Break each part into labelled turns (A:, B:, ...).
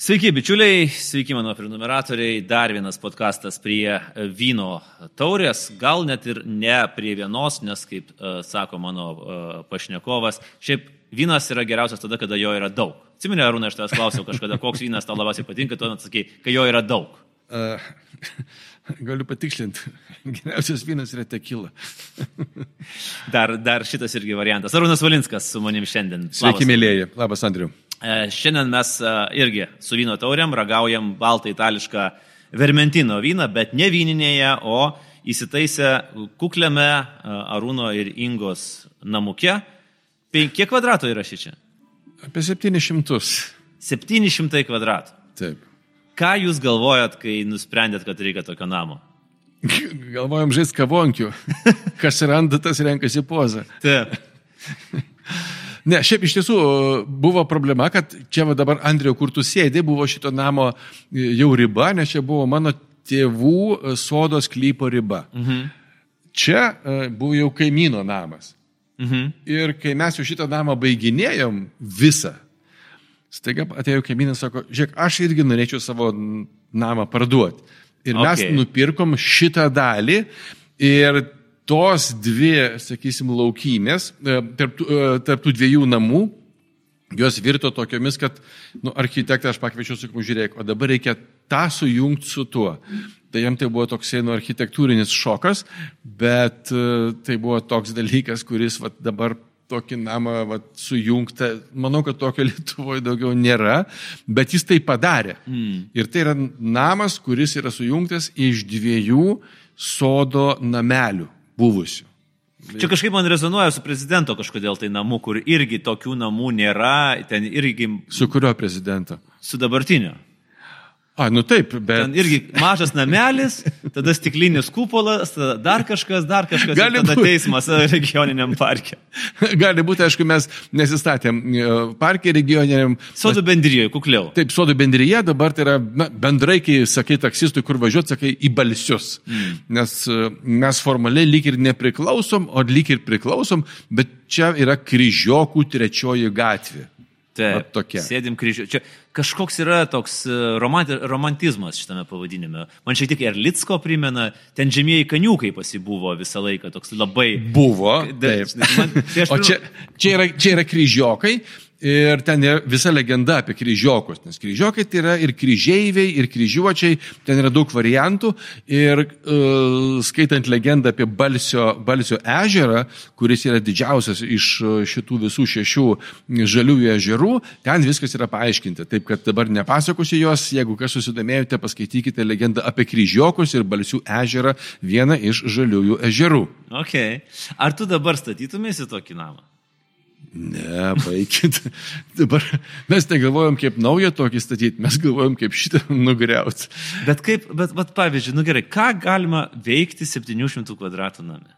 A: Sveiki, bičiuliai, sveiki mano prenumeratoriai. Dar vienas podkastas prie vyno taurės, gal net ir ne prie vienos, nes, kaip uh, sako mano uh, pašnekovas, šiaip vynas yra geriausias tada, kada jo yra daug. Atsiminė, Arūna, aš tavęs klausiau kažkada, koks vynas tau labiausiai patinka, tu atsakai, kai jo yra daug. Uh,
B: galiu patikslinti, geriausias vynas yra tekila.
A: dar, dar šitas irgi variantas. Arūnas Valinskas su manim šiandien.
B: Sveiki, mėlyjeji. Labas, Andriu.
A: E, šiandien mes e, irgi su vyno tauriam ragaujam baltą itališką vermentino vyną, bet ne vyninėje, o įsitaisę kukliame e, Arūno ir Ingos namuke. Kiek kvadratų yra ši čia?
B: Apie 700.
A: 700 kvadratų.
B: Taip.
A: Ką jūs galvojat, kai nusprendėt, kad reikia tokio namo?
B: Galvojam žaisti kavonkių. Kas randa, tas renkasi pozą.
A: Taip.
B: Ne, šiaip iš tiesų buvo problema, kad čia dabar Andriu, kur tu sėdi, buvo šito namo e, jau riba, nes čia buvo mano tėvų e, sodos klypo riba. Mhm. Čia e, buvo jau kaimyno namas. Mhm. Ir kai mes jau šitą namą baiginėjom visą, staiga atėjo kaimynas, sako, žiūrėk, aš irgi norėčiau savo namą parduoti. Ir mes okay. nupirkom šitą dalį ir tos dvi, sakysim, laukynės, e, tarp, e, tarp tų dviejų namų, jos virto tokiomis, kad nu, architektą aš pakviečiau, sakau, žiūrėk, o dabar reikia tą sujungti su tuo. Tai jam tai buvo toksai nu, architektūrinis šokas, bet uh, tai buvo toks dalykas, kuris va, dabar tokį namą va, sujungtą, manau, kad tokio Lietuvoje daugiau nėra, bet jis tai padarė. Mm. Ir tai yra namas, kuris yra sujungtas iš dviejų sodo namelių buvusių.
A: Čia kažkaip man rezonuoja su prezidento kažkodėl tai namų, kur irgi tokių namų nėra, ten irgi.
B: Su kurio prezidento?
A: Su dabartiniu.
B: A, nu taip, bet.
A: Ten irgi mažas namelis, tada stiklinis kupolas, tada dar kažkas, dar kažkas, gali tada būt... teismas regioniniam parke.
B: Gali būti, aišku, mes nesistatėm e, parke regioniniam.
A: Sodų bendryje, kukliau.
B: Taip, sodų bendryje dabar tai yra na, bendrai, kai sakai taksistui, kur važiuoti, sakai į balsius. Mm. Nes e, mes formaliai lyg ir nepriklausom, o lyg ir priklausom, bet čia yra kryžiokų trečioji gatvė.
A: Taip, tokia. Sėdim kryžiu. Čia kažkoks yra toks e, romanti, romantizmas šitame pavadinime. Man šiek tiek Erlicko primena, ten žemieji kaniukai pasibuvo visą laiką, toks labai.
B: Buvo. Taip. Man, tai o čia, čia, yra, čia yra kryžiokai Ir ten yra visa legenda apie kryžiokus, nes kryžiokai tai yra ir kryžeiviai, ir kryžiuočiai, ten yra daug variantų. Ir uh, skaitant legendą apie Balsio, Balsio ežerą, kuris yra didžiausias iš šitų visų šešių žaliųjų ežerų, ten viskas yra paaiškinta. Taip kad dabar nepasakosiu jos, jeigu kas susidomėjote, paskaitykite legendą apie kryžiokus ir Balsių ežerą, vieną iš žaliųjų ežerų.
A: Okay. Ar tu dabar statytumėsi tokį namą?
B: Ne, baikit. Dabar mes negalvojom, kaip naują tokį statyti, mes galvojom, kaip šitą nugriauti.
A: Bet kaip, bet, bet pavyzdžiui, nu gerai, ką galima veikti 700 kvadratų name?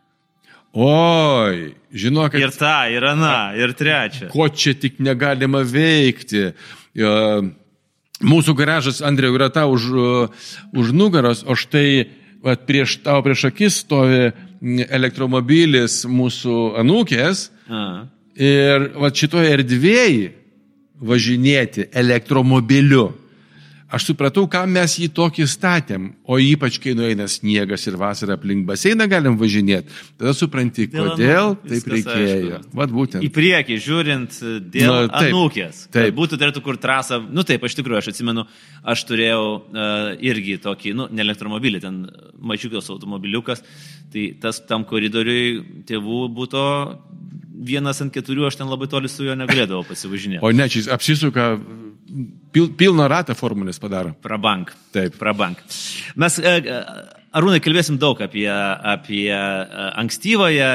B: Oi, žinok, kad...
A: Ir ta, ir ana, ir trečia.
B: Ko čia tik negalima veikti. Mūsų garažas, Andrėjau, yra tau už, už nugaros, o štai vat, prieš tavo prieš akis stovi elektromobilis mūsų anūkės. A. Ir va šitoje erdvėje važinėti elektromobiliu Aš supratau, kam mes jį tokį statėm, o ypač kai nueina sniegas ir vasarą aplink baseiną galim važinėti, tada supranti, kodėl dėl, taip reikėjo. Vat būtent.
A: Į priekį žiūrint dėl Na, taip, anūkės. Taip. Būtų turėtų kur trasą, nu taip, aš tikrųjų, aš atsimenu, aš turėjau uh, irgi tokį, nu, ne elektromobilį, ten mažiukas automobiliukas, tai tas tam koridoriui tėvų būtų vienas ant keturių, aš ten labai toli su juo negalėdavau pasivažinėti.
B: O ne, čia apsisuka Pil, pilną ratą formulės padaro.
A: Prabank. Taip. Prabank. Mes, e, e, Arūnai, kalbėsim daug apie, apie e, ankstyvąją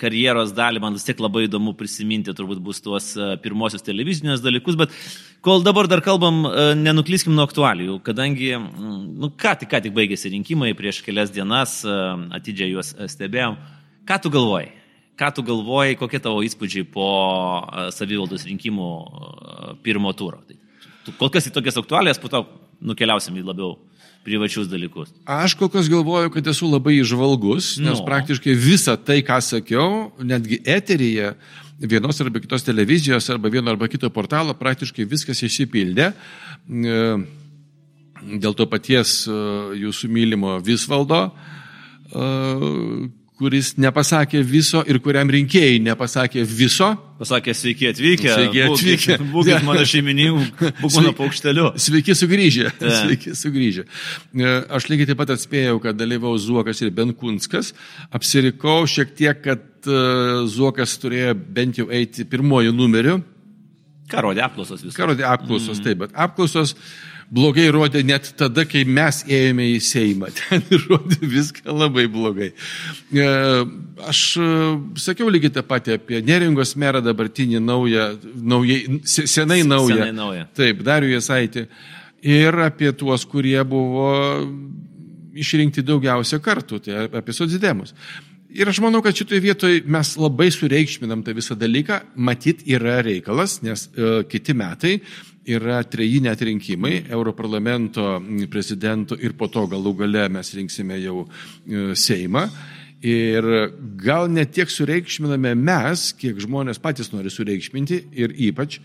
A: karjeros dalį. Man vis tiek labai įdomu prisiminti, turbūt bus tuos pirmosius televizinius dalykus, bet kol dabar dar kalbam, nenuklyskim nuo aktualijų, kadangi, nu, ką tik, ką tik baigėsi rinkimai, prieš kelias dienas atidžiai juos stebėjom. Ką tu galvoji? Ką tu galvoji, kokie tavo įspūdžiai po savivaldos rinkimų pirmo turo? Tai kol kas į tokias aktualijas, po to nukeliausim į labiau privačius dalykus.
B: Aš kol kas galvoju, kad esu labai išvalgus, nes
A: Nu.
B: praktiškai visą tai, ką sakiau, netgi eteryje, vienos arba kitos televizijos arba vieno arba kito portalo, praktiškai viskas išsipildė. E, Dėl to paties e, jūsų mylimo Visvaldo, e, kuris nepasakė viso ir kuriam rinkėjai nepasakė viso.
A: Pasakė, sveiki atvykę.
B: Sveiki atvykę.
A: Būkit, būkit mano šeimininku, būk mano paukšteliu.
B: Sveiki sugrįžę.
A: Ta.
B: Sveiki sugrįžę. E, Aš lygiai taip pat atspėjau, kad dalyvaus Zuokas ir Benkunskas. Apsirikau šiek tiek, kad e, Zuokas turėjo bent jau eiti pirmojo numeriu.
A: Ką rodė apklausos viskas?
B: Ką rodė apklausos, mm. taip, bet apklausos blogai rodė net tada, kai mes ėjome į Seimą. Ten rodė viską labai blogai. E, Aš e, sakiau lygiai tą patį apie Neringos merą dabartinį naują, naujai, se- senai naują.
A: Senai naują.
B: Taip, Dariu Jasaitį. Ir apie tuos, kurie buvo išrinkti daugiausia kartų, tai apie socdemus. Ir aš manau, kad šitoje vietoje mes labai sureikšminam tą visą dalyką. Matyt, yra reikalas, nes e, kiti metai yra treji net rinkimai Europarlamento prezidento ir po to galų gale mes rinksime jau e, Seimą. Ir gal net tiek sureikšminame mes, kiek žmonės patys nori sureikšminti ir ypač,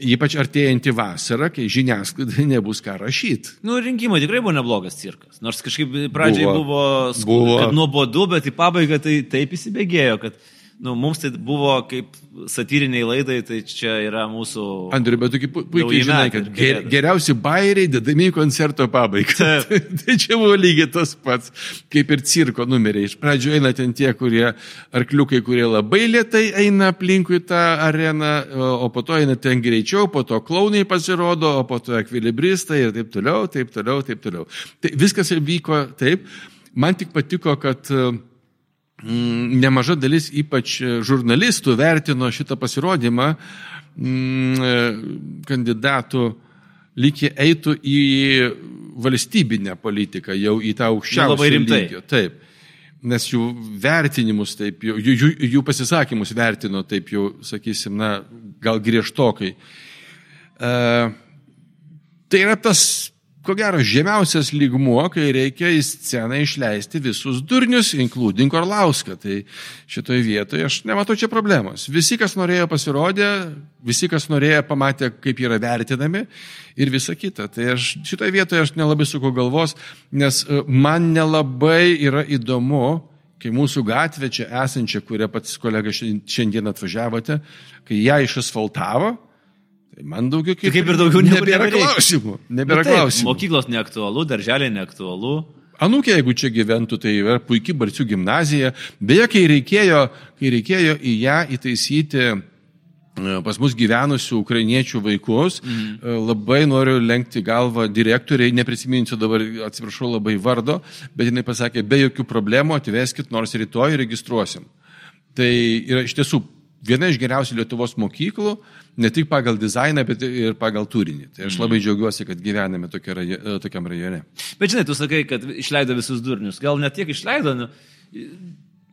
B: ypač artėjantį vasarą, kai žiniasklaidai nebus ką rašyti.
A: Nu, rinkimai tikrai buvo neblogas cirkas. Nors kažkaip pradžiai
B: Buvo.
A: buvo,
B: Buvo.
A: nuobodu, bet į pabaigą tai taip įsibėgėjo, kad nu, mums tai buvo kaip satyriniai laidai, tai čia yra mūsų...
B: Andriu, bet tu pu- puikiai žinai, kad ger, geriausi bairiai dedami į koncerto pabaigą.
A: Taip.
B: tai čia buvo lygiai tas pats, kaip ir cirko numeriai. Iš pradžių eina ten tie, kurie, arkliukai, kurie labai lietai eina aplinkui tą areną, o po to eina ten greičiau, po to klaunai pasirodo, o po to ekvilibristai ir taip toliau, taip toliau, taip toliau. Tai viskas ir vyko taip. Man tik patiko, kad Mm, nemaža dalis, ypač e, žurnalistų, vertino šitą pasirodymą mm, e, kandidatų lygiai eitų į valstybinę politiką, jau į tą aukščiausią
A: labai rimtai.
B: lygio. Taip. Nes jų vertinimus, taip, jų, jų, jų pasisakymus vertino, taip jau, sakysim, na, gal griežtokai. E, tai yra tas, ko gero, žemiausias lygmuo, kai reikia į sceną išleisti visus durnius, inkludink Orlauską. Tai šitoje vietoje aš nematau čia problemos. Visi, kas norėjo, pasirodė, visi, kas norėjo, pamatė, kaip yra vertinami ir visa kita. Tai aš šitoje vietoje aš nelabai suku galvos, nes e, man nelabai yra įdomu, kai mūsų gatvė čia esančia, kurią pats kolega šiandien atvažiavote, kai ją išasfaltavo, man daugiau kaip,
A: Tai kaip ir daugiau
B: nebėra
A: nebereikia.
B: klausimų. Nebėra
A: taip,
B: klausimų.
A: Mokyklos neaktualu, darželiai neaktualu.
B: Anūkė, jeigu čia gyventų, tai yra puikiai Barcių gimnazija. Beje, kai reikėjo, kai reikėjo į ją įtaisyti e, pas mus gyvenusių ukrainiečių vaikus, mhm. labai noriu lenkti galvą direktoriai, neprisiminsiu dabar, atsiprašau labai vardo, bet jinai pasakė, be jokių problemų atveskit, nors rytoj registruosim. Tai yra iš tiesų viena iš geriausių Lietuvos mokyklų, ne tik pagal dizainą, bet ir pagal turinį. Tai aš labai džiaugiuosi, kad gyvename tokia rajo, tokiam rajone.
A: Bet žinai, tu sakai, kad išleido visus durnius. Gal net tiek išleido, nu,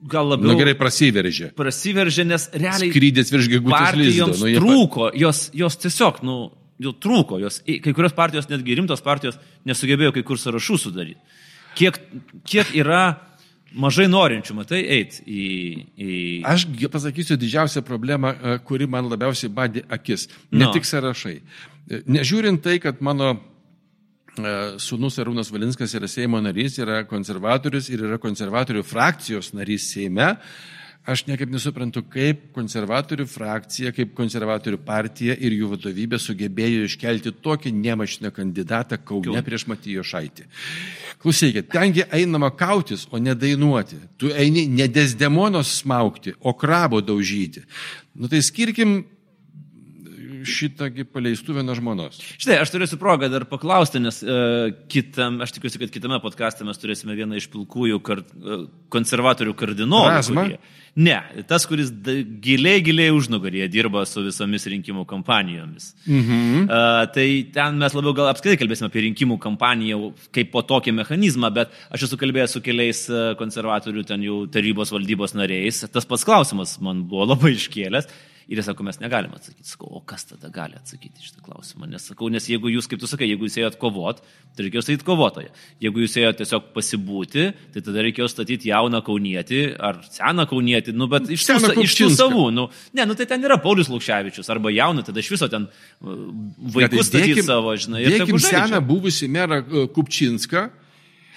A: gal labiau
B: Na Nu, gerai, prasiveržė.
A: prasiveržė, nes realiai
B: Skrydės virš gegutės lizdo. Nu,
A: trūko, jos, jos tiesiog, nu, jau trūko, jos, kai kurios partijos, netgi rimtos partijos, nesugebėjo kai kur sąrašų sudaryti. Kiek, kiek yra mažai norinčių, matai, eiti į... į...
B: Aš pasakysiu didžiausią problemą, e, kuri man labiausiai badė akis. Ne
A: No.
B: tik sąrašai. E, Nežiūrint tai, kad mano e, sūnus Arūnas Valinskas yra Seimo narys, yra konservatorius ir yra konservatorių frakcijos narys Seime, aš niekaip nesuprantu, kaip konservatorių frakcija, kaip konservatorių partija ir jų vadovybė sugebėjo iškelti tokį nemašiną kandidatą Kaune prieš Matijo Šaitį. Klausykit, tengi einama kautis, o ne dainuoti. Tu eini ne desdemonos smaukti, o krabo daužyti. Nu tai skirkim šitągi paleistuvę nuo žmonos.
A: Štai, aš turėsiu progą dar paklausti, nes uh, kitam, aš tikiuosi, kad kitame podkastė mes turėsime vieną iš pilkųjų kar, uh, konservatorių kardinolų.
B: Razma?
A: kurie- Ne, tas, kuris giliai, giliai užnugaryje dirba su visomis rinkimų kampanijomis. Mhm. Uh, tai ten mes labiau gal apskritai kalbėsime apie rinkimų kampaniją kaip po tokį mechanizmą, bet aš esu kalbėjęs su keliais konservatorių ten jau tarybos valdybos nariais. Tas pats klausimas man buvo labai iškėlęs. Ir jie sako, mes negalim atsakyti. Sakau, o kas tada gali atsakyti šitą klausimą? Nes sakau, nes jeigu jūs, kaip tu sakai, jeigu jūs ėjot kovot, tai reikėjo statyti kovotoją. Jeigu jūs ėjot tiesiog pasibūti, tai tada reikėjo statyti jauną kaunietį ar seną kaunietį, nu, bet iš tų, iš tų savų. Nu, ne, nu tai ten yra Paulius Lukševičius arba jauną, tada iš viso ten uh, vaikus statyti savo, žinai.
B: Dėkim seną buvusi merą e, Kupčinską.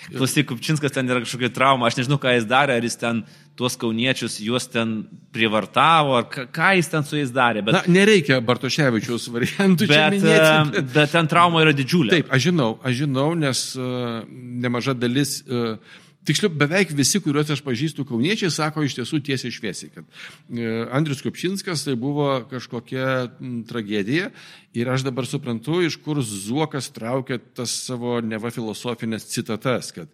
A: Klausyk, Kupčinskas ten yra kažkokia trauma, aš nežinau, ką jis darė, ar jis ten tuos kauniečius, juos ten privartavo, ar ką, jis ten su jais darė. Bet,
B: Na, nereikia Bartoševičiaus variantų
A: bet,
B: minėti.
A: e, bet ten trauma yra didžiulė.
B: Taip, aš žinau, aš žinau, nes uh, nemaža dalis, uh, tiksliau, beveik visi, kuriuos aš pažįstu kauniečiai, sako iš tiesų tiesiai šviesiai, kad uh, Andrius Kupčinskas tai buvo kažkokia tragedija ir aš dabar suprantu, iš kur Zuokas traukia tas savo neva filosofinės citatas, kad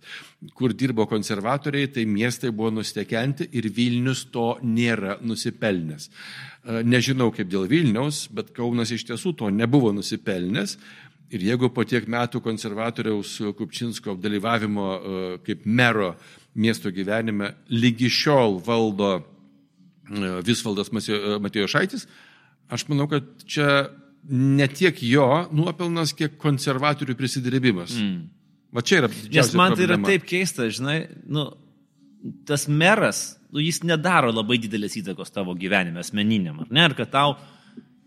B: kur dirbo konservatoriai, tai miestai buvo nustekenti ir Vilnius to nėra nusipelnęs. Uh, nežinau kaip dėl Vilniaus, bet Kaunas iš tiesų to nebuvo nusipelnęs. Ir jeigu po tiek metų konservatoriaus Kupčinsko dalyvavimo e, kaip mero miesto gyvenime lygi šiol valdo e, Visvaldas Matėjo Šaitis, aš manau, kad čia ne tiek jo nuopelnas, kiek konservatorių prisidirbimas. Mm. Va čia yra.
A: Nes man tai yra
B: problema.
A: taip keista, žinai, nu, tas meras, nu, jis nedaro labai didelės įtakos tavo gyvenime, asmeniniam, ar ne? Ir kad tau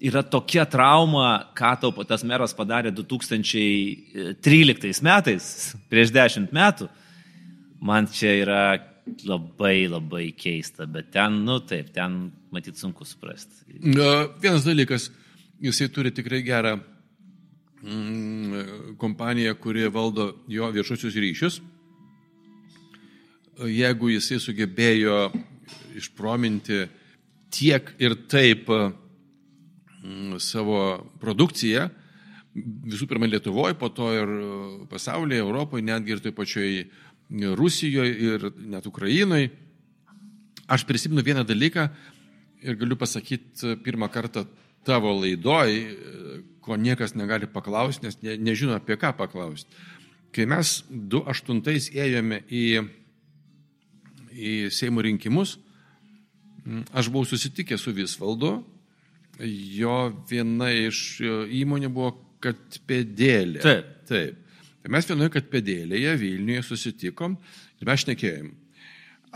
A: yra tokia trauma, ką tau tas meras padarė 2013 metais, prieš 10 metų, man čia yra labai labai keista, bet ten, nu taip, ten matyt sunku suprasti.
B: Na, Vienas dalykas, jisai turi tikrai gerą mm, kompaniją, kuri valdo jo viešusius ryšius. Jeigu jisai sugebėjo išprominti tiek ir taip mm, savo produkciją, visų pirma Lietuvoje, po to ir pasaulyje, Europoje, netgi ir toj pačioj Rusijoje ir net Ukrainoje. Aš prisimenu vieną dalyką ir galiu pasakyti pirmą kartą tavo laidoj, ko niekas negali paklausti, nes ne, nežino apie ką paklausti. Kai mes 2008 ėjome į, į Seimo rinkimus, aš buvau susitikęs su Visvaldu, jo viena iš įmonių buvo Katpėdėlė.
A: Taip.
B: Taip. Tai mes vienoje Katpėdėlėje Vilniuje susitikom ir mes šnekėjom.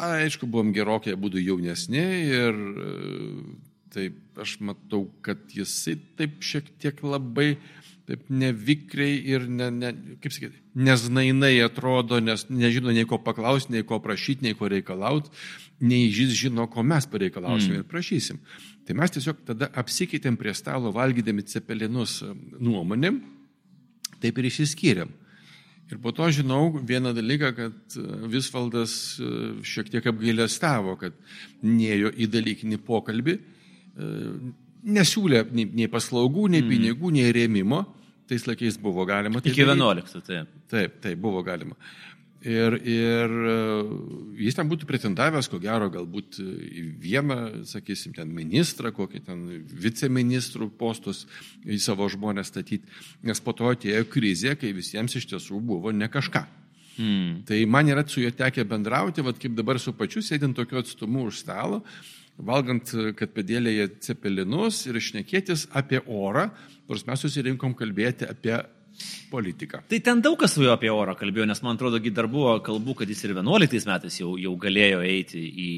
B: Aišku, buvom gerokai būdų jaunesni ir e, taip aš matau, kad jisai taip šiek tiek labai taip nevikriai ir, ne, ne, kaip sakyti, neznainai atrodo, nes nežino nei ko paklausti, nei ko prašyti, nei ko reikalauti, nei jis žino, ko mes pareikalausim mm. ir prašysim. Tai mes tiesiog tada apsikeitėm prie stalo valgydami cepelinus e, nuomonėm, taip ir išsiskyrėm. Ir po to žinau vieną dalyką, kad e, Visvaldas e, šiek tiek apgailestavo, kad nėjo į dalykinį pokalbį, nesiūlė nei, nei paslaugų, nei pinigų, nei rėmimo. Tais laikais buvo galima. Tai
A: Iki
B: daryti.
A: 11, taip.
B: Taip, taip, buvo galima. Ir, ir e, jis ten būtų pretendavęs, ko gero, galbūt į vieną, sakysim, ten ministrą, kokį ten viceministrų postus į savo žmonės statyti, nes po to atėjo krizė, kai visiems iš tiesų buvo ne kažką.
A: Hmm.
B: Tai man yra su juo tekę bendrauti, vad kaip dabar su pačiu sėdint tokiu atstumu už stalo, valgant, kad pedėlėje cepelinus ir šnekėtis apie orą, nors mes susirinkom kalbėti apie politiką.
A: Tai ten daug kas su juo apie orą kalbėjo, nes man atrodo, dar buvo kalbų, kad jis ir 11 metais jau, jau galėjo eiti į,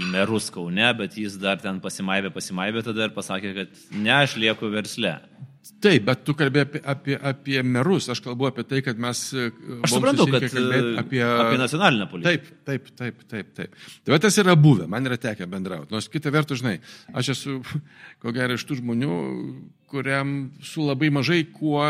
A: į merus Kaune, bet jis dar ten pasimaivė, pasimaivė tada ir pasakė, kad ne, aš lieku versle.
B: Taip, bet tu kalbėjai apie, apie, apie merus, aš kalbu apie tai, kad mes...
A: Aš suprantu, kad
B: apie,
A: apie nacionalinę politiką.
B: Taip, taip, taip, taip, taip. Tai tas yra buvę, man yra tekę bendrauti. Nors kita vertus, žinai, aš esu, ko gero, iš tų žmonių, kuriam su labai mažai kuo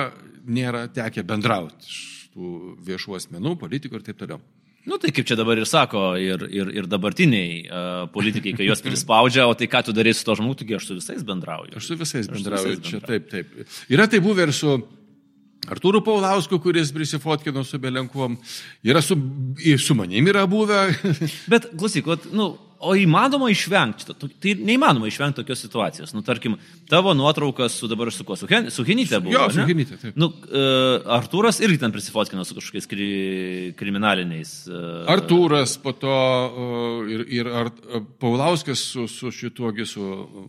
B: nėra tekę bendrauti. Iš tų viešų asmenų, politikų ir taip toliau.
A: Nu tai kaip čia dabar ir sako, ir, ir, ir dabartiniai uh, politikai, kai juos prispaudžia, o tai ką tu darai su to žmogu, taigi aš su visais bendrauju.
B: Aš su visais
A: Aš su
B: bendrauju,
A: visais
B: čia
A: bendrauju.
B: taip, taip. Yra tai buvę ir su Artūru Paulausku, kuris prisifotkino su Belenkuom. Yra su, su manim yra buvę.
A: Bet klausyk, nu, o įmanoma išvengti, tai neįmanoma išvengti tokios situacijos. Nu, tarkim, tavo nuotraukas su dabar su kuo, su, Hen, su Henytė buvo.
B: Jo, su
A: ne?
B: Henyte, taip.
A: Nu, uh, Artūras irgi ten prisifotkino su kažkokiais kri, kriminaliniais. Uh,
B: Artūras, po to uh, ir, ir Ar, Paulauskas su, su šituogi, su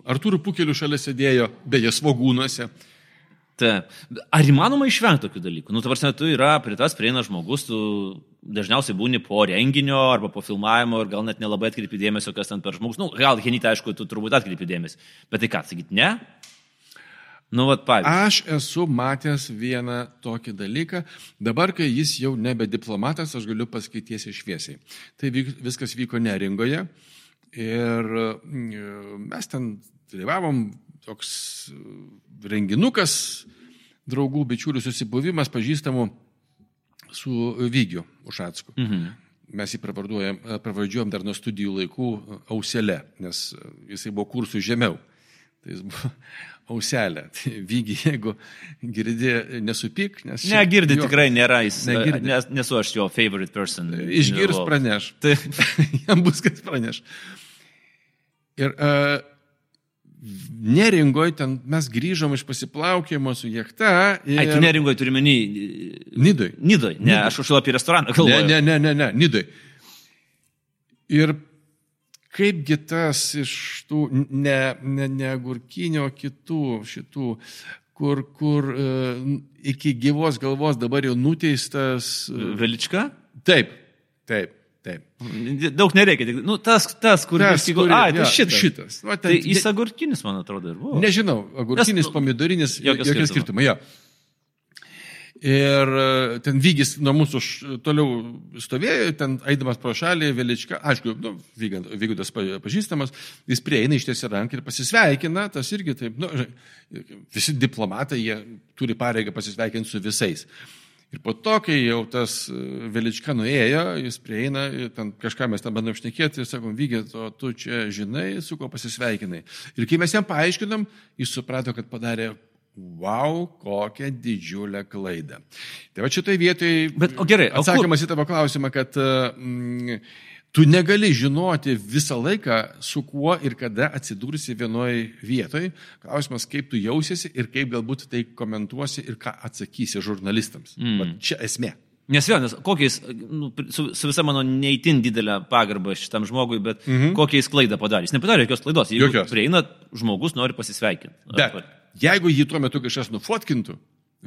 B: Artūru Pukeliu šalia sėdėjo, beje, svogūnuose.
A: Taip. Ar įmanoma išvengti tokių dalykų? Nu, tavarsime, tu yra prie tas prieina žmogus, tu dažniausiai būni po renginio arba po filmavimo ir gal net nelabai atkreipi dėmesio, kas ten per žmogus. Nu, gal Henytė, aišku, tu turbūt atkreipi dėmesį. Bet tai ką, sakyt, ne? Nu, vad, pavyzdžiui.
B: Aš esu matęs vieną tokį dalyką. Dabar, kai jis jau nebe diplomatas, aš galiu pasakyti tiesiai šviesiai. Tai vyk, viskas vyko neringoje ir mm, mes ten dalyvavom toks mm, renginukas, draugų, bičiulių susibuvimas, pažįstamų su Vygiu Ušacku.
A: Mhm.
B: Mes jį pravardžiuojam dar nuo studijų laikų auselę, nes jisai buvo kursų žemiau. Tai jis buvo auselė. Tai vygi, jeigu girdi, nesupyk, nes... čia-
A: Negirdi
B: jo,
A: tikrai nėra, jis,
B: Negirdi.
A: nes, nesu aš jo favorite person.
B: Išgirs praneš.
A: Tai,
B: Jam bus kas praneš. Ir uh, neringoje ten mes grįžom iš pasiplaukimo su jachta. Ir...
A: ai, tu neringoje turi menį.
B: Nidoj.
A: Nidoj, ne,
B: Nidoj.
A: aš užšau apie restoraną
B: Ne,
A: kalbu.
B: ne, ne, ne, ne, Nidai. Ir kaipgi tas iš tų, ne, ne, ne gurkinio, kitų šitų, kur, kur e, iki gyvos galvos dabar jau nuteistas. e,
A: Velička?
B: Taip, taip, taip.
A: Daug nereikia, tik, nu, tas, tas, kur
B: Tas, kur-
A: Ai, tai
B: jo,
A: šitas.
B: šitas. Va, ten-
A: Tai jis agurkinis, man atrodo, ir buvo.
B: Nežinau, agurkinis,
A: Nes, nu,
B: pomidorinis,
A: jokio skirtumo.
B: skirtumai. Jo. Ir e, ten vygis nuo mūsų toliau stovėjo, ten eidamas pro šalį, Velička, aišku, nu, Vygudas pa- pažįstamas, jis prieina ištiesia ranką ir pasisveikina, tas irgi taip, nu, visi diplomatai, jie turi pareigą pasisveikinti su visais. Ir po to, kai jau tas e, Velička nuėjo, jis prieina, ten kažką mes tam bandom šnekėti, ir sakom, Vygė, o tu čia žinai, su kuo pasisveikinai. Ir kai mes jam paaiškinom, jis suprato, kad padarė, wow, kokią didžiulę klaidą. Tai va šitai vietai
A: Bet, o gerai, o kur-
B: atsakymas į tavo klausimą, kad mm, tu negali žinoti visą laiką, su kuo ir kada atsidursi vienoje vietoje. Klausimas, kaip tu jausiesi ir kaip galbūt tai komentuosi ir ką atsakysi žurnalistams. Mm. Va, čia esmė.
A: Nes vėl, nes kokiais, nu, su, su visa mano neįtin didelė pagarba šitam žmogui, bet mhm. kokiais klaidą padarė. Jis nepadarė jokios klaidos. Jeigu
B: Jokios.
A: prieina, žmogus nori pasisveikinti.
B: Bet jeigu jį tuo metu kažkas nufotkintų,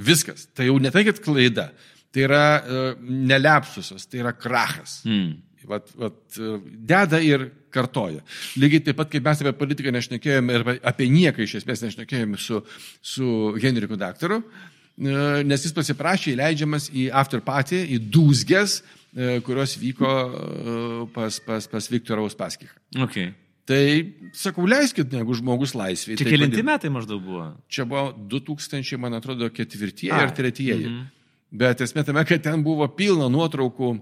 B: viskas, tai jau ne tai, kad klaida, tai yra uh, nelepsusas, tai yra krachas.
A: Mm.
B: Vat, vat, e, deda ir kartoja. Lygiai taip pat, kaip mes apie politiką nešnekėjome ir apie nieką iš esmės nešnekėjome su, su Henriku daktaru, e, nes jis pasiprašė įleidžiamas į after party, į dūzgės, e, kurios vyko pas, pas, pas Viktorą Uspaskichą.
A: Okay.
B: Tai sakau, leiskit, jeigu žmogus laisvėje.
A: Čia
B: tai
A: kelinti
B: kodėl-
A: metai maždaug buvo.
B: Čia buvo 2000, man atrodo, ketvirtieji ar tretieji.
A: mhm.
B: Bet esmė tame, kad ten buvo pilna nuotraukų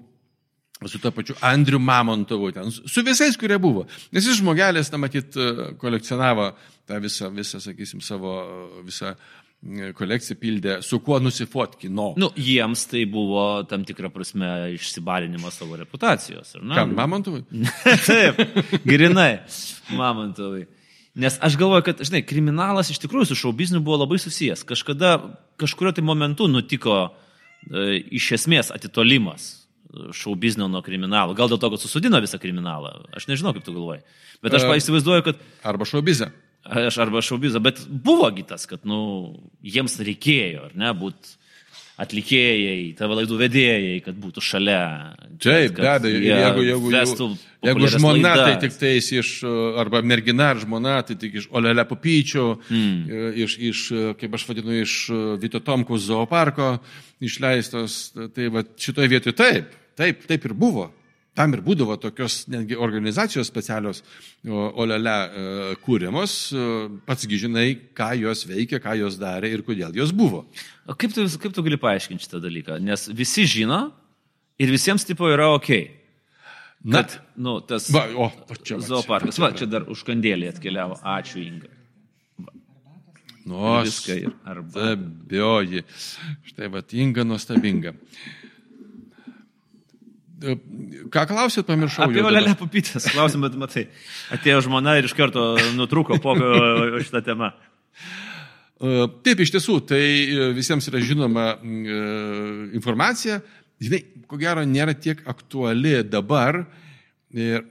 B: su to pačiu Andriu Mamontovu, ten, su visais, kurie buvo. Nes jis žmogelis, na, matyt, e, kolekcionavo tą visą, visą sakysim, savo e, visą e, kolekciją pildė, su kuo nusifotkino.
A: Nu, jiems tai buvo tam tikrą prasme išsibalinimas savo reputacijos.
B: Kam, Mamontovui?
A: Taip, grinai, mamantovai. Nes aš galvoju, kad, žinai, kriminalas iš tikrųjų su šaubizniu buvo labai susijęs. Kažkada, kažkurio tai momentu nutiko e, iš esmės atitolimas šaubiznio nuo kriminalo. Gal dėl to, kad susudino visą kriminalą. Aš nežinau, kaip tu galvoji. Bet aš
B: E.
A: įsivaizduoju, kad
B: Arba šaubizė.
A: aš arba šaubizą, bet buvo gitas, kad, nu, jiems reikėjo, ar ne, būti atlikėjai, tavo laidų vedėjai, kad būtų šalia.
B: Taip, be abejo, jeigu, jeigu, jeigu, jeigu žmona tai
A: laidas.
B: tik tais iš, arba mergina ar žmona tai tik iš Olelė Pupyčių, mm. iš, iš, uh, kaip aš vadinu, iš uh, Vito Tomkus zooparko išleistos, tai va šitoje vietoje taip, taip, taip ir buvo. Tam ir būdavo tokios netgi organizacijos specialios Olele e, kūriamos, e, patsgi žinai, ką jos veikia, ką jos darė ir kodėl jos buvo.
A: O kaip tu, kaip tu gali paaiškinti šitą dalyką? Nes visi žino ir visiems tipo yra ok.
B: Na,
A: Kad, nu, tas
B: va, o, čia va,
A: zooparkas. Va, čia dar užkandėlį atkeliavo. Ačiū, Inga.
B: Nu,
A: Viską ir arba.
B: Nuostabioji. Štai va, inga nuostabinga. Ką klausėt, pamiršau.
A: Apie. Olelę papytės, klausim, bet matai. Atėjo žmona ir iš karto nutrūko pokalbio šitą temą.
B: E, Taip, iš tiesų, tai e, visiems yra žinoma e, informacija. Žinai, ko gero, nėra tiek aktuali dabar. Ir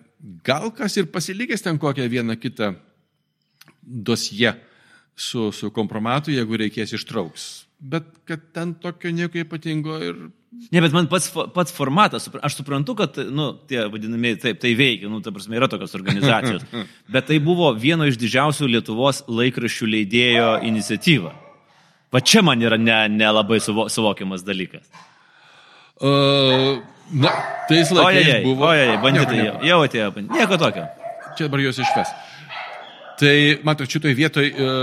B: gal kas ir pasilikęs ten kokią vieną kitą dosiją su, su kompromatu, jeigu reikės ištrauks. Bet kad ten tokio nieko ypatingo ir...
A: Ne, bet man pats, pats formatas, aš suprantu, kad, nu, tie vadinamieji, taip, tai veikia, nu, ta prasme, yra tokios organizacijos. Bet tai buvo vieno iš didžiausių Lietuvos laikraščių leidėjo iniciatyva. Va čia man yra nelabai ne, ne suvo, suvokiamas dalykas.
B: Uh, na, tais laikais buvo...
A: ojej, banditai jau, jau atėjo, banditai. Nieko tokio.
B: Čia dabar juos išves. Tai, matot, šitoj vietoj, e,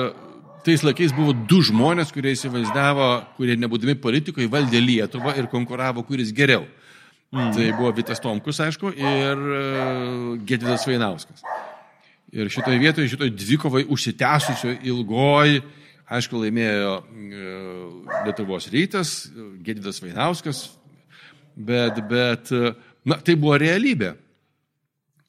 B: tais laikais buvo du žmonės, kurie įsivaizdavo, kurie nebūdami politikoje valdė Lietuvą ir konkuravo, kuris geriau. Mm. Tai buvo Vitas Tomkus, aišku, ir e, Gedvidas Vainauskas. Ir šitoje vietoje, šitoje dvikovai užsitęsusio ilgoj, aišku, laimėjo e, Lietuvos rytas, Gedvidas Vainauskas, bet, bet, e, na, tai buvo realybė.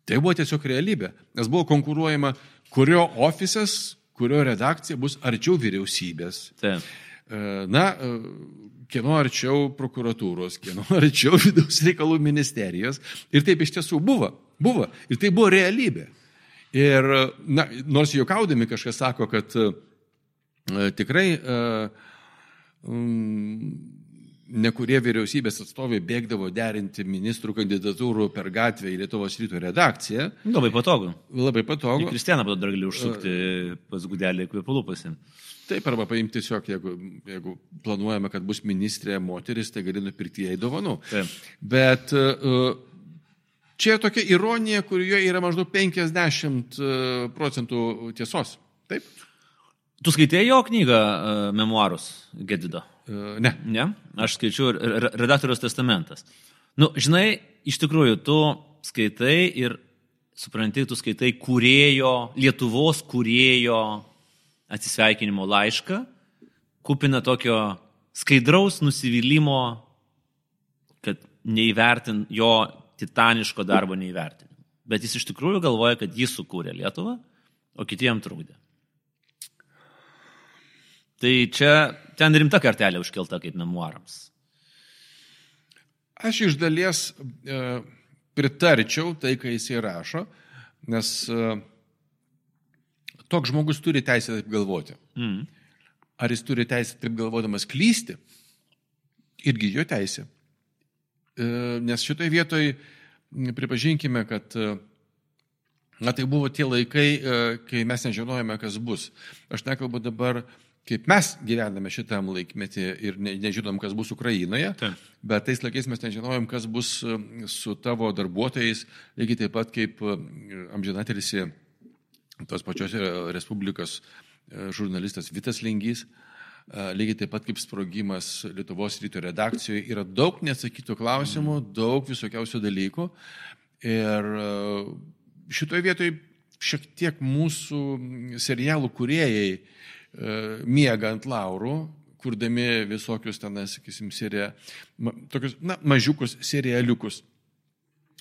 B: Tai buvo tiesiog realybė, nes buvo konkuruojama, kurio ofisas, kurio redakcija bus arčiau vyriausybės.
A: Taip.
B: E, Na, e, kieno arčiau prokuratūros, kieno arčiau vidaus reikalų ministerijos. Ir taip iš tiesų buvo. Buvo. Ir tai buvo realybė. Ir, na, nors juokaudami kažkas sako, kad e, tikrai e, mm, nekurie vyriausybės atstovai bėgdavo derinti ministrų kandidatūrų per gatvę į Lietuvos ryto redakciją.
A: Labai patogu.
B: Labai patogu.
A: Kristianą pat dar gali užsukti pas gudelį kvepalų pasimti.
B: Taip, arba paimti tiesiog, jeigu, jeigu planuojame, kad bus ministrė moteris, tai gali nupirkti jai dovanų.
A: Taip.
B: Bet uh, čia tokia ironija, kurioje yra maždaug 50 procentų tiesos. Taip?
A: Tu skaitėjai jo knygą uh, Memoarus Gedido?
B: Uh, ne.
A: Ne, aš skaičiu re- re- redaktorius testamentas. Nu, žinai, iš tikrųjų, tu skaitai ir supranti, tu skaitai kūrėjo, Lietuvos kūrėjo atsisveikinimo laišką, kupina tokio skaidraus nusivylimų, kad neįvertin jo titaniško darbo neįvertin. Bet jis iš tikrųjų galvoja, kad jis sukūrė Lietuvą, o kiti jam trukdė. Tai čia ten rimta kartelė užkelta kaip memoarams.
B: Aš iš dalies e, pritarčiau tai, ką jis įrašo, nes e, toks žmogus turi teisę taip galvoti.
A: Mm.
B: Ar jis turi teisę taip galvodamas klysti? Irgi jo teisė. E, Nes šitoje vietoje pripažinkime, kad e, na, tai buvo tie laikai, e, kai mes nežinojome, kas bus. Aš nekalbu dabar, kaip mes gyvename šitam laikmetį ir ne, nežinom, kas bus Ukrainoje,
A: Taip.
B: bet tais laikais mes nežinojom, kas bus e, su tavo darbuotojais, lygiai taip pat kaip e, amžinatelisi tos pačios e, Respublikos žurnalistas Vitas Lingys, lygiai taip pat kaip sprogimas Lietuvos ryto redakcijoje, yra daug neatsakytų klausimų, daug visokiausių dalykų. Ir šitoje vietoje šiek tiek mūsų serialų kuriejai miega ant laurų, kurdami visokius ten, sakysim, seria, ma, tokius, na, mažiukus serialiukus.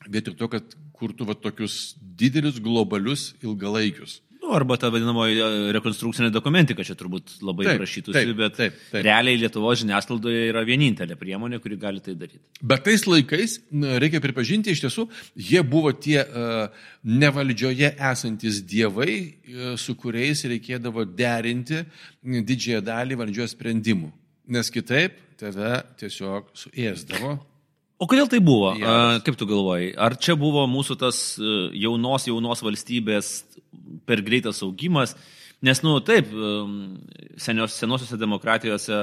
B: Vietoj to, kad kurtų va tokius didelius, globalius, ilgalaikius.
A: Nu, arba ta vadinamoji e, rekonstrukcinė dokumentika, čia turbūt labai
B: Taip,
A: prašytųsi,
B: taip,
A: bet
B: taip, taip.
A: realiai Lietuvos žiniasklaidoje yra vienintelė priemonė, kuri gali tai daryti.
B: Bet tais laikais, reikia pripažinti, iš tiesų, jie buvo tie uh, nevaldžioje esantis dievai, uh, su kuriais reikėdavo derinti didžiąją dalį valdžios sprendimų. Nes kitaip tave tiesiog suėsdavo.
A: O kodėl tai buvo? A, Kaip tu galvoji? Ar čia buvo mūsų tas e, jaunos, jaunos valstybės per greitas augimas? Nes, nu, taip, senios, senosiuose demokratijose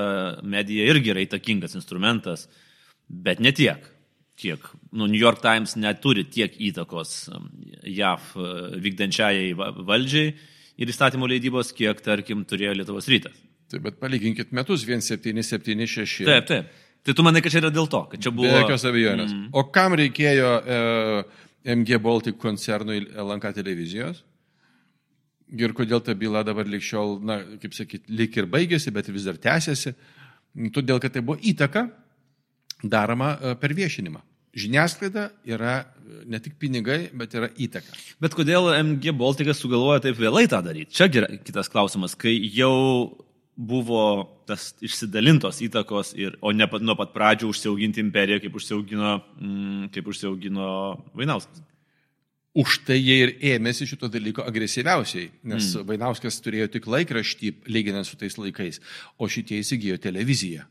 A: medija irgi yra įtakingas instrumentas, bet ne tiek. Kiek. Nu, New York Times neturi tiek įtakos JAV e, vykdančiajai va- valdžiai ir įstatymų leidybos, kiek, tarkim, turėjo Lietuvos rytas.
B: Taip, bet palyginkit metus 1776.
A: Taip, taip. Tai tu manai, kad čia yra dėl to, kad čia buvo...
B: Be jokios abejonės. Mm. O kam reikėjo e, MG Baltic koncernui LNK televizijos? Ir kodėl ta byla dabar likščiol, na, kaip sakyt, lik ir baigėsi, bet vis dar tęsiasi? Todėl, kad tai buvo įtaka daroma e, per viešinimą. žiniasklaida yra ne tik pinigai, bet yra įtaka.
A: Bet kodėl MG Baltikas sugalvoja taip vėlai tą daryti? Čia gira, kitas klausimas, kai jau buvo tas išsidalintos įtakos, ir, o ne pat, nuo pat pradžių užsiauginti imperiją, kaip užsiaugino, mm, kaip užsiaugino Vainauskas.
B: Už tai jie ir ėmėsi šito dalyko agresyviausiai, nes mm. Vainauskas turėjo tik laikraštį, lyginant su tais laikais, o šitie įsigijo televiziją.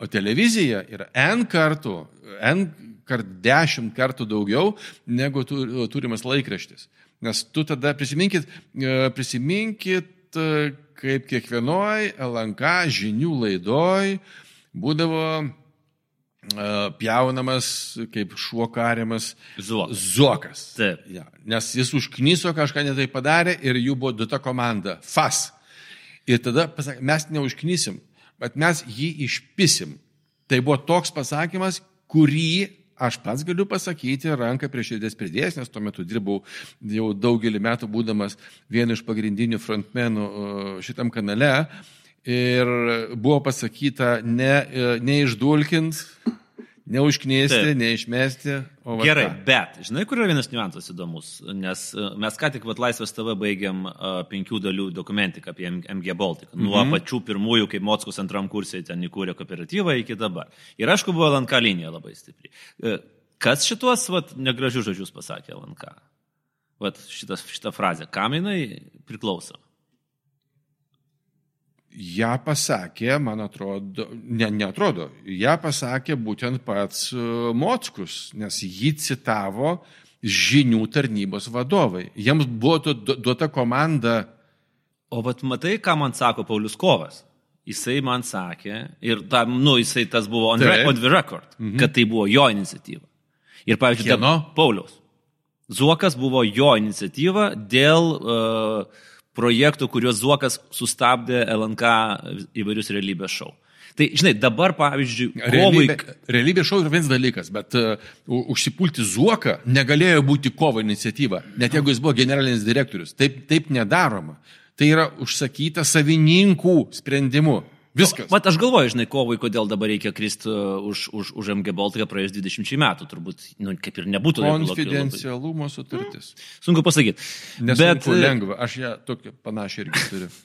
B: O televizija yra N kartų, N kart dešimt kartų daugiau negu turimas laikraštis. Nes tu tada prisiminkit, e, prisiminkit, kaip kiekvienoj LNK žinių laidoj būdavo e, pjaunamas kaip šuo kariamas
A: Zuokas.
B: Zuokas.
A: Taip.
B: Ja, nes jis užknyso kažką netai padarė ir jų buvo duota komanda - FAS. Ir tada pasakė, mes neužknysim, bet mes jį išpisim. Tai buvo toks pasakymas, kurį aš pats galiu pasakyti, ranką prie širdies pridėjęs, nes tuo metu dirbau jau daugelį metų būdamas vienu iš pagrindinių frontmenų šitam kanale. Ir buvo pasakyta, ne, e, neišdulkint, Neužknėsti, Taip. neišmesti.
A: Gerai, ką. bet žinai, kur yra vienas niuansas įdomus, nes e, mes ką tik vat, Laisvės TV baigiam uh, penkių dalių dokumentiką apie MG Baltic. Mm -hmm. Nuo mhm. pačių pirmųjų, kai Mockus antram kursai ten įkūrė kooperatyvą iki dabar. Ir aišku, buvo LNK linija labai stipri. Uh, kas šitos vat, negražius žodžius pasakė LNK? Vat šitas, šitą frazę, kam jinai priklauso?
B: Ją pasakė, man atrodo, ne, neatrodo, ją pasakė būtent pats e, Mockus, nes jį citavo žinių tarnybos vadovai. Jiems buvo duota komanda.
A: O vat matai, ką man sako Paulius Kovas? Jisai man sakė, ir ta, nu, jisai tas buvo on, re, on the record, mhm. kad tai buvo jo iniciatyva. Ir pavyzdžiui,
B: Kieno?
A: Paulius. Zuokas buvo jo iniciatyva dėl uh, projektų, kuriuos Zuokas sustabdė LNK įvairius realybės šou. Tai, žinai, dabar, pavyzdžiui,
B: realybė, kovai... realybė šou yra vienas dalykas, bet uh, užsipulti Zuoką negalėjo būti kovo iniciatyva, net jeigu jis buvo generalinis direktorius. Taip, taip nedaroma. Tai yra užsakyta savininkų sprendimu. Viskas.
A: Vat aš galvoju, žinai, kovai, kodėl dabar reikia kristi uh, už, už, už MG Baltiką praėjus 20 metų, turbūt, nu, kaip ir nebūtų.
B: Konfidencialumo sutartis.
A: Sunku pasakyti.
B: Bet uh, lengva, aš ją tokią panašią irgi turiu.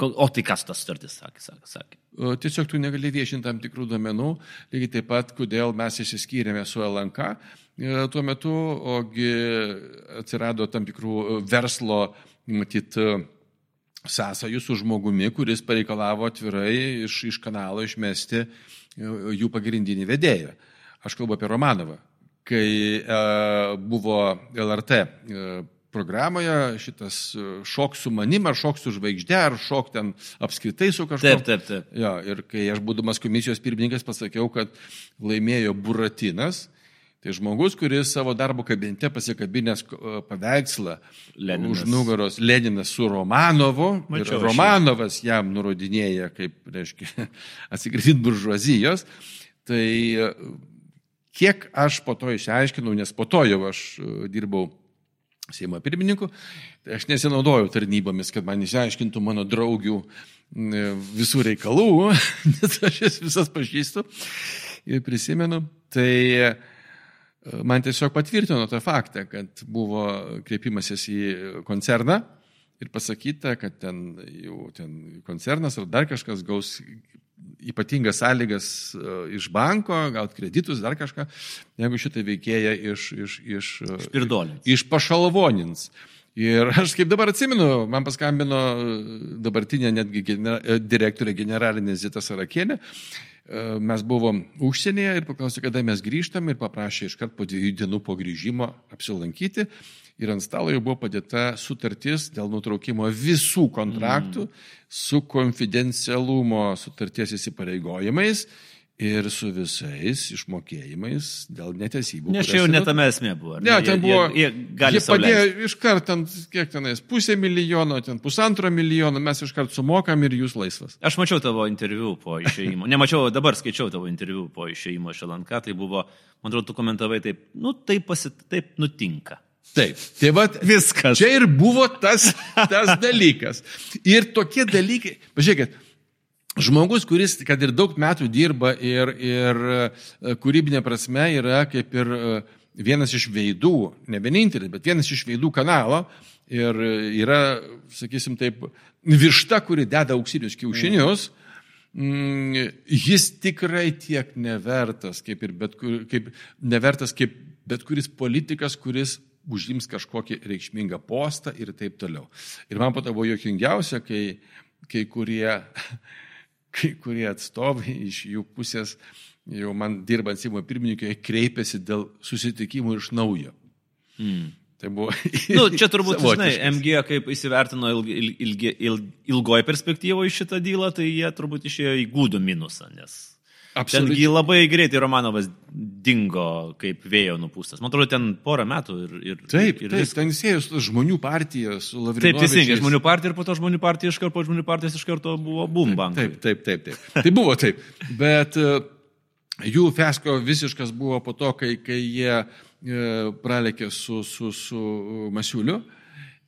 A: O tai kas tas sutartis sakė, sakė, sakė?
B: Tiesiog tu negali viešinti tam tikrų domenų, lygiai taip pat, kodėl mes išsiskyrėme su LNK. E, tuo metu, ogi atsirado tam tikrų verslo, matyt, sąsajų su žmogumi, kuris pareikalavo atvirai iš, iš kanalo išmesti e, jų pagrindinį vedėją. Aš kalbu apie Romanovą. Kai e, buvo LRT e, programoje šitas e, šok su manim, ar šok su žvaigždė, ar šok ten apskritai su kažkuo.
A: Taip, taip, taip.
B: Jo, ir kai aš būdamas komisijos pirmininkas pasakiau, kad laimėjo Buratinas, Tai žmogus, kuris savo darbo kabinete pasikabinęs e, paveikslą Leninas. už nugaros Leninas su Romanovu, Mačiau, ir Romanovas šį. jam nurodinėja, kaip, reiškia, atsikratyti buržuazijos, tai e, kiek aš po to išsiaiškinau, nes po to jau aš e, dirbau Seimo pirmininku, tai aš nesinaudojau tarnybomis, kad man išsiaiškintų mano draugių visų reikalų, nes aš jas visas pažįstu ir prisimenu. Tai man tiesiog patvirtino tą faktą, kad buvo kreipimasis į koncerną ir pasakyta, kad ten jau ten koncernas ar dar kažkas gaus ypatingas sąlygas e, iš banko, gauti kreditus, dar kažką, jeigu šitą veikėją iš, iš, iš,
A: iš,
B: iš pašalvonins. Ir aš kaip dabar atsimenu, man paskambino dabartinė netgi genera, direktorė generalinė Zita Sarakienė mes buvom užsienyje ir paklausė, kada mes grįžtam ir paprašė iškart po dviejų dienų po grįžimo apsilankyti. Ir ant stalo jau buvo padėta sutartis dėl nutraukimo visų kontraktų mm. su konfidencialumo sutarties įsipareigojimais ir su visais išmokėjimais dėl netesybų.
A: Nes čia jau netame esmė buvo.
B: Ne, ten jie, buvo. Jie, jie, jie padėjo iškart, ten, kiek tenais, pusė milijono, ten pusantro milijono, mes iškart sumokam ir jūs laisvas.
A: Aš mačiau tavo interviu po išėjimo. Nemačiau, dabar skaičiau tavo interviu po išėjimo iš LNK, tai buvo, man atrodo, tu komentavai taip, nu taip, pasit, taip nutinka.
B: Taip, tai va, viskas. Čia ir buvo tas, tas dalykas. Ir tokie dalykai, pažiūrėkit, žmogus, kuris, kad ir daug metų dirba ir, ir e, kūrybinė prasme yra kaip ir e, vienas iš veidų, ne vienintelis, bet vienas iš veidų kanalo ir yra, sakysim taip, višta, kuri deda auksinius kiaušinius. Mm, jis tikrai tiek nevertas, kaip ir bet, kur, kaip, nevertas kaip bet kuris politikas, kuris užims kažkokį reikšmingą postą ir taip toliau. Ir man pato buvo jokingiausia, kai, kai kurie kai kurie atstovai iš jų pusės, jau man dirbant Seimo pirmininkai, kreipėsi dėl susitikimų iš naujo. Mm. Tai buvo.
A: nu, čia turbūt, žinai, MG kaip įsivertino ilg, ilg, ilg, ilgoje perspektyvoje šitą dylą, tai jie turbūt išėjo į gūdų minusą, nes Absoliučiai. Tengi labai greitai Romanovas dingo kaip vėjo nupūstas. Man atrodo, ten porą metų ir... ir
B: taip,
A: ir
B: taip, ten sėjus žmonių partija su Lavrinovičiais.
A: Taip, teisingai, žmonių partija ir po to žmonių partija iš karto, po žmonių partijos iš karto buvo bumbank.
B: Taip, taip, taip, taip. taip. tai buvo taip. Bet uh, jų fesko visiškas buvo po to, kai, kai jie uh, pralekė su, su, su Masiuliu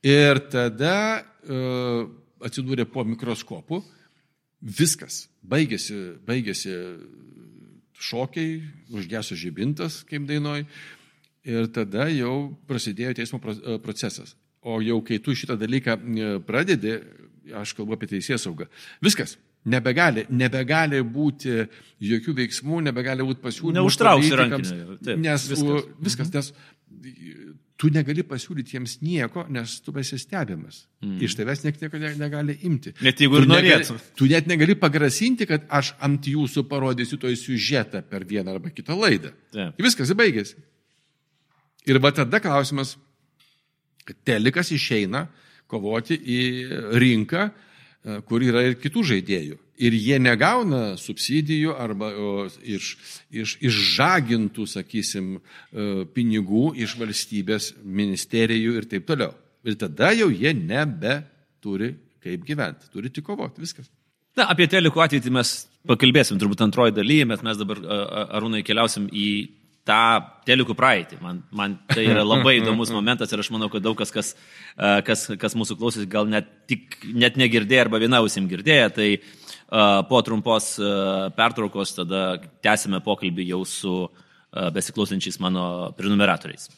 B: ir tada uh, atsidūrė po mikroskopu. Viskas baigėsi, baigėsi šokiai, užgeso žibintas, kaip dainoj, ir tada jau prasidėjo teismo e, procesas. O jau kai tu šitą dalyką e, pradedi, aš kalbu apie teisės saugą, viskas. Nebegali, nebegali būti jokių veiksmų, nebegali būti pasiūlymų.
A: Neužtrauksi rankinį.
B: Nes viskas, viskas mhm. nes tu negali pasiūlyti jiems nieko, nes tu esi stebimas. Mm. Iš tavęs nieko negali imti.
A: Net jeigu ir norėtum.
B: Tu net negali pagrasinti, kad aš ant jūsų parodysiu toj siužetą per vieną arba kitą laidą. Yeah. Viskas baigėsi. Ir va tada klausimas, telikas išeina kovoti į rinką, e, kur yra ir kitų žaidėjų ir jie negauna subsidijų arba iš, iš, išžagintų, sakysim, e, pinigų iš valstybės ministerijų ir taip toliau. Ir tada jau jie nebeturi kaip gyventi, turi tik kovoti, viskas.
A: Na, apie telikų ateitį mes pakalbėsim turbūt antroji dalyje, bet mes dabar, Arūnai, keliausim į tą telikų praeitį. Man, man tai yra labai įdomus momentas ir aš manau, kad daug kas, kas, kas, kas mūsų klausys, gal net, tik, net negirdėjo arba vienausim girdėjo, tai uh, Po trumpos pertraukos tada tęsime pokalbį jau su besiklausančiais mano prenumeratoriais.